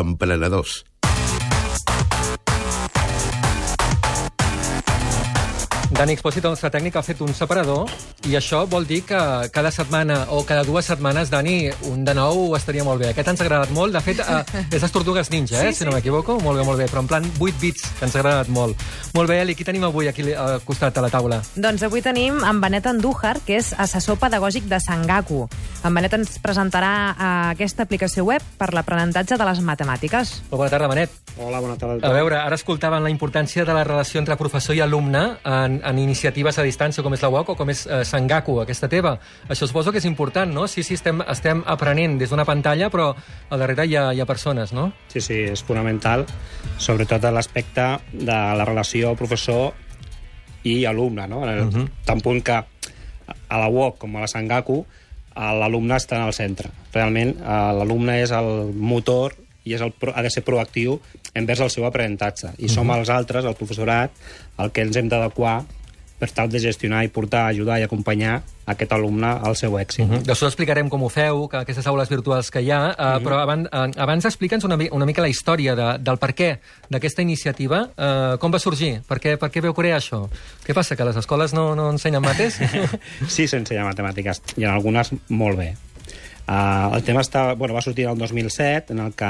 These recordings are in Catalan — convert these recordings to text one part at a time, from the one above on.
Emprenedors. Dani Expósito, el nostre tècnic, ha fet un separador i això vol dir que cada setmana o cada dues setmanes, Dani, un de nou estaria molt bé. Aquest ens ha agradat molt. De fet, eh, és les Tortugues Ninja, eh, Sí, si no sí. m'equivoco. Molt bé, molt bé. Però en plan 8 bits, que ens ha agradat molt. Molt bé, Eli, qui tenim avui aquí al costat de la taula? Doncs avui tenim en Benet Andújar, que és assessor pedagògic de Sangaku. En Benet ens presentarà eh, aquesta aplicació web per l'aprenentatge de les matemàtiques. Molt bona tarda, Benet. Hola, bona tarda. A veure, ara escoltàvem la importància de la relació entre professor i alumne en, en iniciatives a distància, com és la UOC o com és eh, Sangaku, aquesta teva. Això suposo que és important, no? Sí, sí, estem, estem aprenent des d'una pantalla, però al darrere hi ha, hi ha persones, no? Sí, sí, és fonamental, sobretot a l'aspecte de la relació professor i alumne, no? Uh -huh. Tant punt que a la UOC com a la Sangaku eh, l'alumne està en el centre. Realment, eh, l'alumne és el motor i és el, pro- ha de ser proactiu envers el seu aprenentatge. I som els altres, el professorat, el que ens hem d'adequar per tal de gestionar i portar, ajudar i acompanyar aquest alumne al seu èxit. Uh -huh. Després explicarem com ho feu, que aquestes aules virtuals que hi ha, uh, però abans, uh, abans explica'ns una, una mica la història de, del per què d'aquesta iniciativa. Uh, com va sorgir? Per què, per què veu crear això? Què passa, que les escoles no, no ensenyen mates? Sí, s'ensenya matemàtiques, i en algunes molt bé. Uh, el tema està, bueno, va sortir el 2007, en el que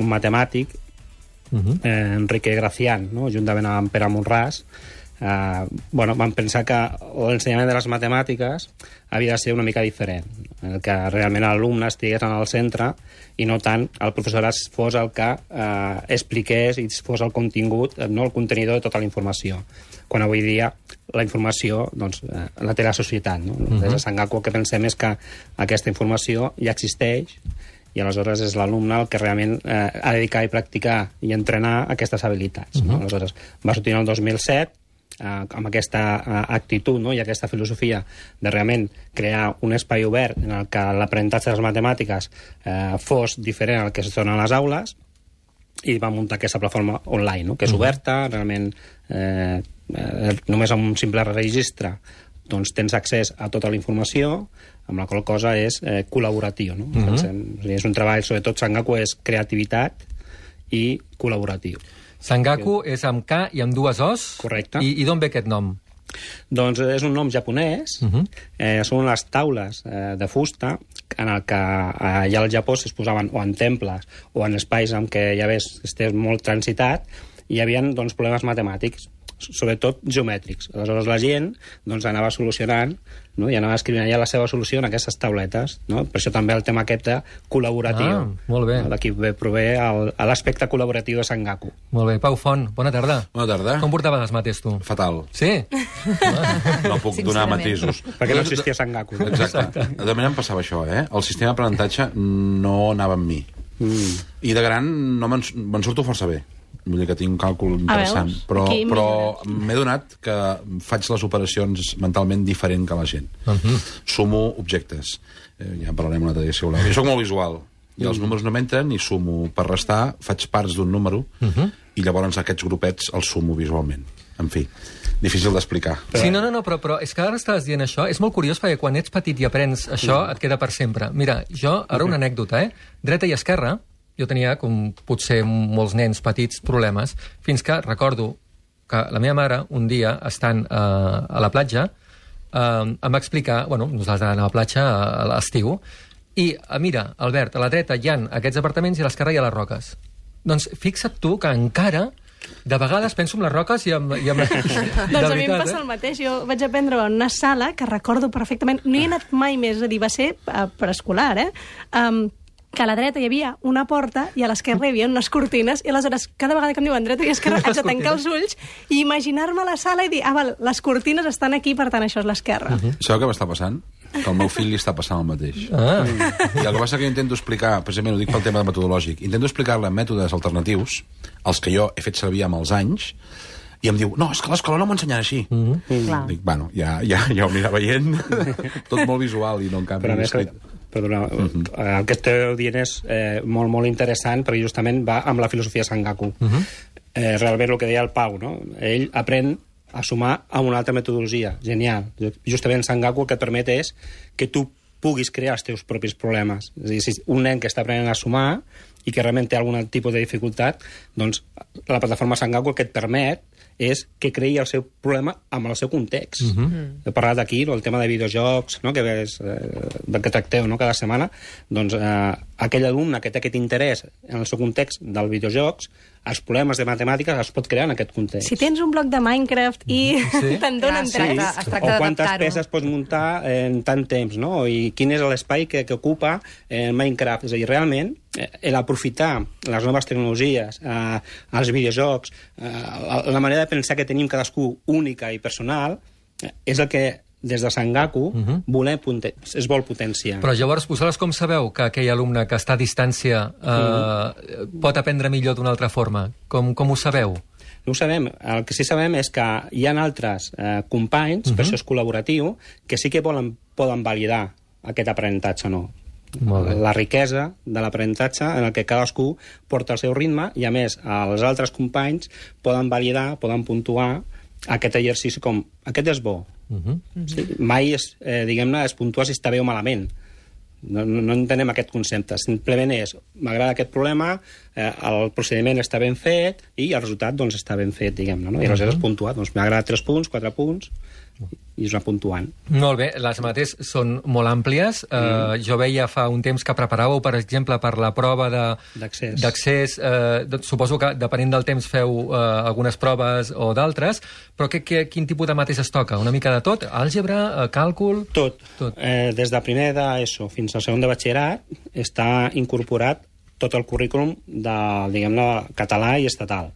un matemàtic, uh -huh. eh, Enrique Gracián, no? juntament amb Pere Monràs, eh, bueno, van pensar que l'ensenyament de les matemàtiques havia de ser una mica diferent, en el que realment l'alumne estigués en el centre i no tant el professor es fos el que eh, expliqués i fos el contingut, no el contenidor de tota la informació. Quan avui dia la informació doncs, eh, la té la societat. No? Uh -huh. Des de Sangaku el que pensem és que aquesta informació ja existeix i aleshores és l'alumne el que realment eh, ha de dedicar i practicar i entrenar aquestes habilitats. Uh -huh. no? Aleshores, va sortir en el 2007 eh, amb aquesta eh, actitud no? i aquesta filosofia de realment crear un espai obert en el que l'aprenentatge de les matemàtiques eh, fos diferent al que es dona a les aules i va muntar aquesta plataforma online, no? que és oberta, realment eh, eh, només amb un simple registre doncs tens accés a tota la informació, amb la qual cosa és eh, col·laboratiu. No? Pensem, o sigui, és un treball, sobretot Sangaku, és creativitat i col·laboratiu. Sangaku és amb K i amb dues Os. Correcte. I, i d'on ve aquest nom? Doncs és un nom japonès, uh -huh. eh, són les taules eh, de fusta en el que eh, allà al Japó es posaven o en temples o en espais en què ja ves estés molt transitat i hi havia doncs, problemes matemàtics sobretot geomètrics. Aleshores la gent doncs, anava solucionant no? i anava escrivint allà la seva solució en aquestes tauletes. No? Per això també el tema aquest de col·laboratiu. Ah, molt bé. D'aquí ve prové l'aspecte col·laboratiu de Sangaku. Molt bé, Pau Font, bona tarda. Bona tarda. Com portaves els mates, tu? Fatal. Sí? No puc donar matisos. Perquè no existia Sangaku. No? Exacte. De manera em passava això, eh? El sistema d'aprenentatge no anava amb mi. Mm. I de gran no me'n surto força bé. Vull dir que tinc un càlcul interessant. veus? Però, Aquí però m'he donat que faig les operacions mentalment diferent que la gent. Uh -huh. Sumo objectes. Eh, ja en parlarem un altre dia, si voleu. Jo soc molt visual. I els números no m'entren i sumo per restar, faig parts d'un número uh -huh. i llavors aquests grupets els sumo visualment. En fi, difícil d'explicar. Sí, no, no, no, però, però és que ara estàs dient això. És molt curiós perquè quan ets petit i aprens això, et queda per sempre. Mira, jo, ara una anècdota, eh? Dreta i esquerra, jo tenia, com potser molts nens petits, problemes, fins que recordo que la meva mare, un dia, estant eh, a la platja, eh, em va explicar... Bueno, nosaltres anàvem a la platja a l'estiu, i, eh, mira, Albert, a la dreta hi han aquests apartaments i a l'esquerra hi ha les roques. Doncs fixa't tu que encara de vegades penso en les roques i amb... I amb... Doncs a mi em passa eh? el mateix. Jo vaig aprendre en una sala que recordo perfectament. No hi he anat mai més, és a dir, va ser eh, preescolar, eh? Um, que a la dreta hi havia una porta i a l'esquerra hi havia unes cortines i aleshores cada vegada que em diuen dreta i esquerra haig de tancar els ulls i imaginar-me la sala i dir, ah, val, les cortines estan aquí, per tant, això és l'esquerra. Uh -huh. Sabeu què m'està passant? Que al meu fill li està passant el mateix. Ah. I el que passa que jo intento explicar, precisament ho dic pel tema metodològic, intento explicar-le mètodes alternatius, els que jo he fet servir amb els anys, i em diu, no, és que l'escola no m'ensenyen així. Mm -hmm. Dic, bueno, ja, ja, ja ho anirà veient. Tot molt visual i no en canvi Però escrit. Perdona, uh -huh. el que esteu dient és eh, molt, molt interessant, perquè justament va amb la filosofia Sangaku. Uh -huh. eh, realment el que deia el Pau, no? ell aprèn a sumar amb una altra metodologia. Genial. Justament Sangaku el que et permet és que tu puguis crear els teus propis problemes. És a dir, si un nen que està aprenent a sumar i que realment té algun tipus de dificultat, doncs la plataforma Sangaku el que et permet és que creï el seu problema amb el seu context. Uh -huh. He parlat aquí el tema de videojocs, no? que és eh, que tracteu no? cada setmana, doncs eh, aquell alumne que té aquest interès en el seu context dels videojocs, els problemes de matemàtiques es pot crear en aquest context. Si tens un bloc de Minecraft i Sí. te'n donen tres... sí. Es tracta o quantes peces pots muntar en tant temps, no? I quin és l'espai que, que ocupa eh, Minecraft. És a dir, realment, eh, l'aprofitar les noves tecnologies, eh, els videojocs, eh, la, la manera de pensar que tenim cadascú única i personal, és el que des de Sangaku uh -huh. volem ponte es vol potenciar. Però llavors, vosaltres com sabeu que aquell alumne que està a distància eh, pot aprendre millor d'una altra forma? Com, com ho sabeu? No ho sabem. El que sí sabem és que hi ha altres eh, companys, uh -huh. per això és col·laboratiu, que sí que volen, poden validar aquest aprenentatge o no. La riquesa de l'aprenentatge en el que cadascú porta el seu ritme i, a més, els altres companys poden validar, poden puntuar aquest exercici com aquest és bo. Uh -huh. Sí, mai, es, eh, diguem-ne, es puntua si està bé o malament. No, no, no entenem aquest concepte. Simplement és, m'agrada aquest problema, eh, el procediment està ben fet i el resultat doncs, està ben fet, diguem-ne. No? I aleshores puntuar, doncs m'agrada 3 punts, 4 punts, i va puntuant. Molt bé, les mates són molt àmplies. Mm. Uh, jo veia fa un temps que preparàveu, per exemple, per la prova de- D'accés. doncs suposo que, depenent del temps, feu uh, algunes proves o d'altres, però que, que, quin tipus de mates es toca? Una mica de tot? Àlgebra, uh, càlcul... Tot. Tot. Eh, des de primer d'ESO fins al segon de batxillerat està incorporat tot el currículum de, diguem-ne, català i estatal.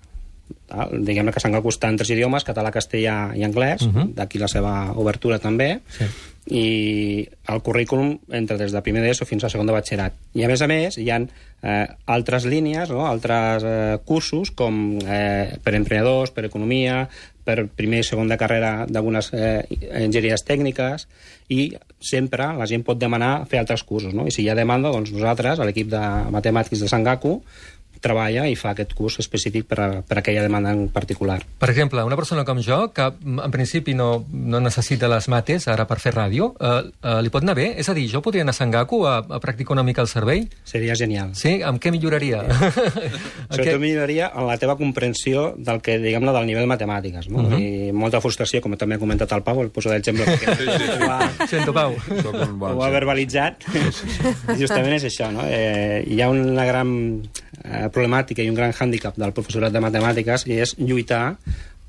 Val? Diguem-ne que Sangaku està en tres idiomes, català, castellà i anglès, uh -huh. d'aquí la seva obertura també, Sí. i el currículum entra des de primer d'ESO fins a segon de batxillerat. I a més a més hi ha eh, altres línies, no? altres eh, cursos com eh, per emprenedors, per economia, per primer i segon de carrera d'algunes eh, enginyeries tècniques i sempre la gent pot demanar fer altres cursos, no? I si hi ha demanda, doncs nosaltres, l'equip de matemàtics de Sangaku, treballa i fa aquest curs específic per a, per a aquella demanda en particular. Per exemple, una persona com jo, que mm, en principi no, no necessita les mates ara per fer ràdio, eh, eh, li pot anar bé? És a dir, jo podria anar a Sangaku a, a practicar una mica el servei? Seria genial. Sí? Amb què milloraria? Sobretot milloraria en la teva comprensió del que, diguem-ne, del nivell de matemàtiques, no? Uh -huh. I molta frustració, com també ha comentat el Pau, el poso d'exemple perquè ho ha, Sento, Pau. Bon ho ha verbalitzat. Justament és això, no? Eh, hi ha una gran eh, problemàtica i un gran hàndicap del professorat de matemàtiques és lluitar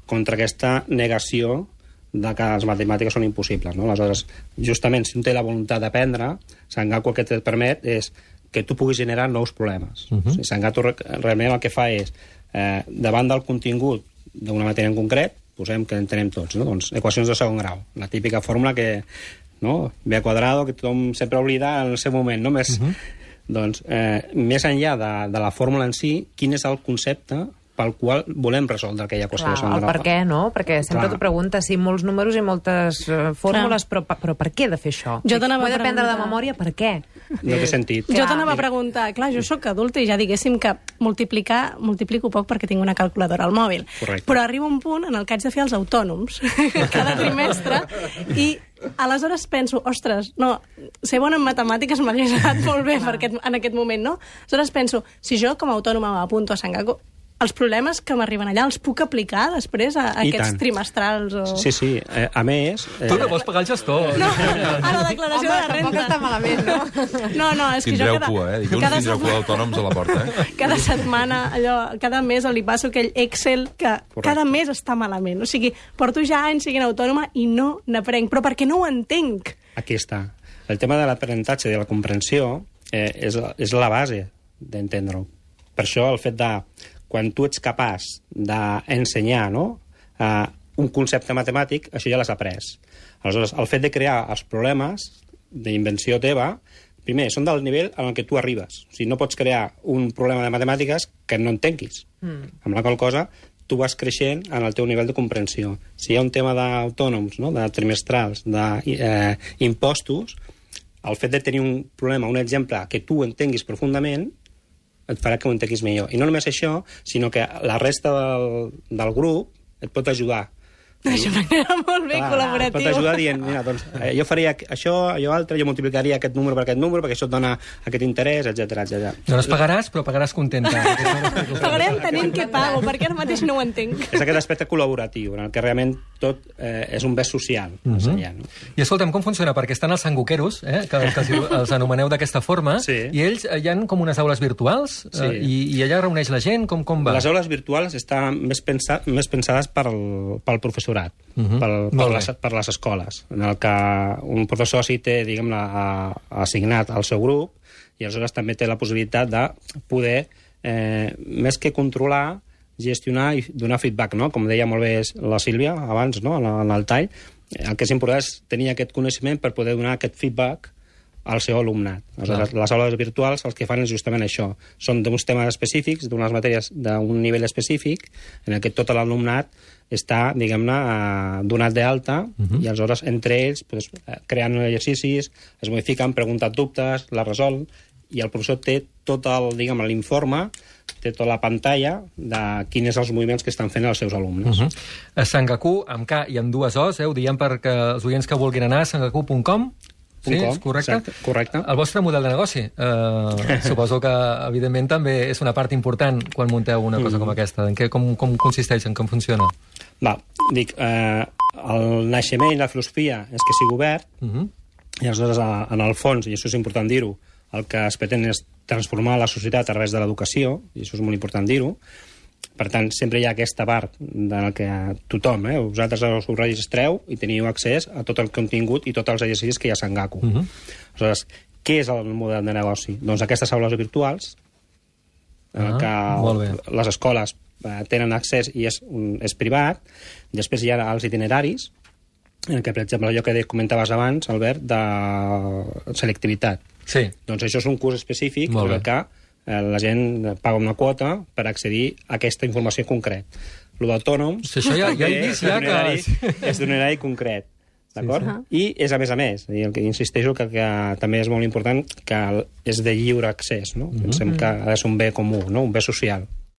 contra aquesta negació de que les matemàtiques són impossibles. No? Aleshores, justament, si un té la voluntat d'aprendre, Sangaku el que et permet és que tu puguis generar nous problemes. Uh -huh. o sigui, Sangaku re- realment el que fa és, eh, davant del contingut d'una matèria en concret, posem que entenem tots, no? doncs, equacions de segon grau, la típica fórmula que, no? b quadrado, que tothom sempre oblida en el seu moment, no? Més, uh -huh. Doncs, eh, més enllà de, de la fórmula en si, quin és el concepte pel qual volem resoldre aquella equació Clar, de segon el per què, no? Perquè sempre Clar. t'ho preguntes, sí, molts números i moltes uh, fórmules, però, però per què he de fer això? Jo t'anava a d'aprendre de memòria, per què? No té sentit. Jo t'anava a preguntar, clar, jo sóc adulta i ja diguéssim que multiplicar, multiplico poc perquè tinc una calculadora al mòbil. Correcte. Però arriba un punt en el que haig de fer els autònoms cada trimestre i aleshores penso, ostres, no, ser bona en matemàtiques m'hagués anat molt bé per aquest, en aquest moment, no? Aleshores penso, si jo com a autònoma m'apunto a Sangaku, els problemes que m'arriben allà els puc aplicar després a, a I aquests tant. trimestrals o... Sí, sí. Eh, a més... Eh, Tu no vols pagar el gestor. No, a la declaració de la tampoc renda. està malament, no? No, no, és que Tindreu jo cada, cua, eh? Dilluns cada, tindreu cua d'autònoms a la porta, eh? cada setmana, allò, cada mes li passo aquell Excel que Correcte. cada mes està malament. O sigui, porto ja anys siguent autònoma i no n'aprenc, però perquè no ho entenc. Aquí està. El tema de l'aprenentatge i de la comprensió eh, és, és la base d'entendre-ho. Per això el fet de, quan tu ets capaç d'ensenyar no, eh, un concepte matemàtic, això ja l'has après. Aleshores, el fet de crear els problemes d'invenció teva, primer, són del nivell en el que tu arribes. O sigui, no pots crear un problema de matemàtiques que no entenguis. Mm. Amb la qual cosa, tu vas creixent en el teu nivell de comprensió. Si hi ha un tema d'autònoms, no? de trimestrals, d'impostos, el fet de tenir un problema, un exemple que tu entenguis profundament, et farà que ho entenguis millor. I no només això, sinó que la resta del, del grup et pot ajudar. Això m'agrada molt bé, Clar, col·laboratiu. Pot ajudar dient, mira, doncs, eh, jo faria això, allò altre, jo multiplicaria aquest número per aquest número, perquè això et dona aquest interès, etc etc. Llavors pagaràs, però pagaràs contenta. Pagarem tenint què pago, perquè ara mateix no ho entenc. És aquest aspecte col·laboratiu, en el que realment tot eh, és un bé social. Uh -huh. allà, no? I escolta'm, com funciona? Perquè estan els sanguqueros, eh, que, que els, els anomeneu d'aquesta forma, Sí. i ells eh, hi han com unes aules virtuals, Sí. eh, i, i allà reuneix la gent, com, com va? Les aules virtuals estan més, pensa, més pensades pel, pel professorat, uh Mhm. -huh. pel, per, les, per les escoles, en el que un professor sí té, diguem assignat al seu grup i aleshores també té la possibilitat de poder, eh, més que controlar, gestionar i donar feedback, no? com deia molt bé la Sílvia abans, no? en, en el tall, el que és important és tenir aquest coneixement per poder donar aquest feedback al seu alumnat. Aleshores, les aules virtuals el que fan és justament això. Són d'uns temes específics, d'unes matèries d'un nivell específic, en el que tot l'alumnat està, diguem-ne, eh, donat d'alta, uh -huh. i aleshores entre ells pues, eh, creen exercicis, es modifiquen, pregunten dubtes, la resol, i el professor té tot el, diguem l'informe, té tota la pantalla de quins són els moviments que estan fent els seus alumnes. Uh -huh. A Sangaku, amb K i amb dues O's, eh, ho diem perquè els oients que vulguin anar a sangaku.com, Sí, és correcte? exacte, correcte. El vostre model de negoci, eh, suposo que, evidentment, també és una part important quan munteu una cosa com aquesta. En què, com, com consisteix, en com funciona? Va, dic, eh, el naixement i la filosofia és que sigui obert, Uh -huh. i aleshores, a- en el fons, i això és important dir-ho, el que es pretén és transformar la societat a través de l'educació, i això és molt important dir-ho. Per tant, sempre hi ha aquesta part en la que tothom, eh, vosaltres us registreu i teniu accés a tot el contingut i tots els exercicis que hi ha a Sangaku. Uh -huh. Aleshores, què és el model de negoci? Doncs aquestes aules virtuals, en Ah, que les escoles eh, tenen accés i és, és privat. Després hi ha els itineraris, en el que, per exemple, allò que comentaves abans, Albert, de selectivitat. Sí. Doncs això és un curs específic en el que eh, la gent paga una quota per accedir a aquesta informació en concret. Lo d'autònoms... Sí, això ja- ja he vist és ja que- És d'un horari concret. D'acord? I és a més a més, i el que insisteixo que, que també és molt important, que és de lliure accés, no? Pensem que ha de ser un bé comú, no? un bé social.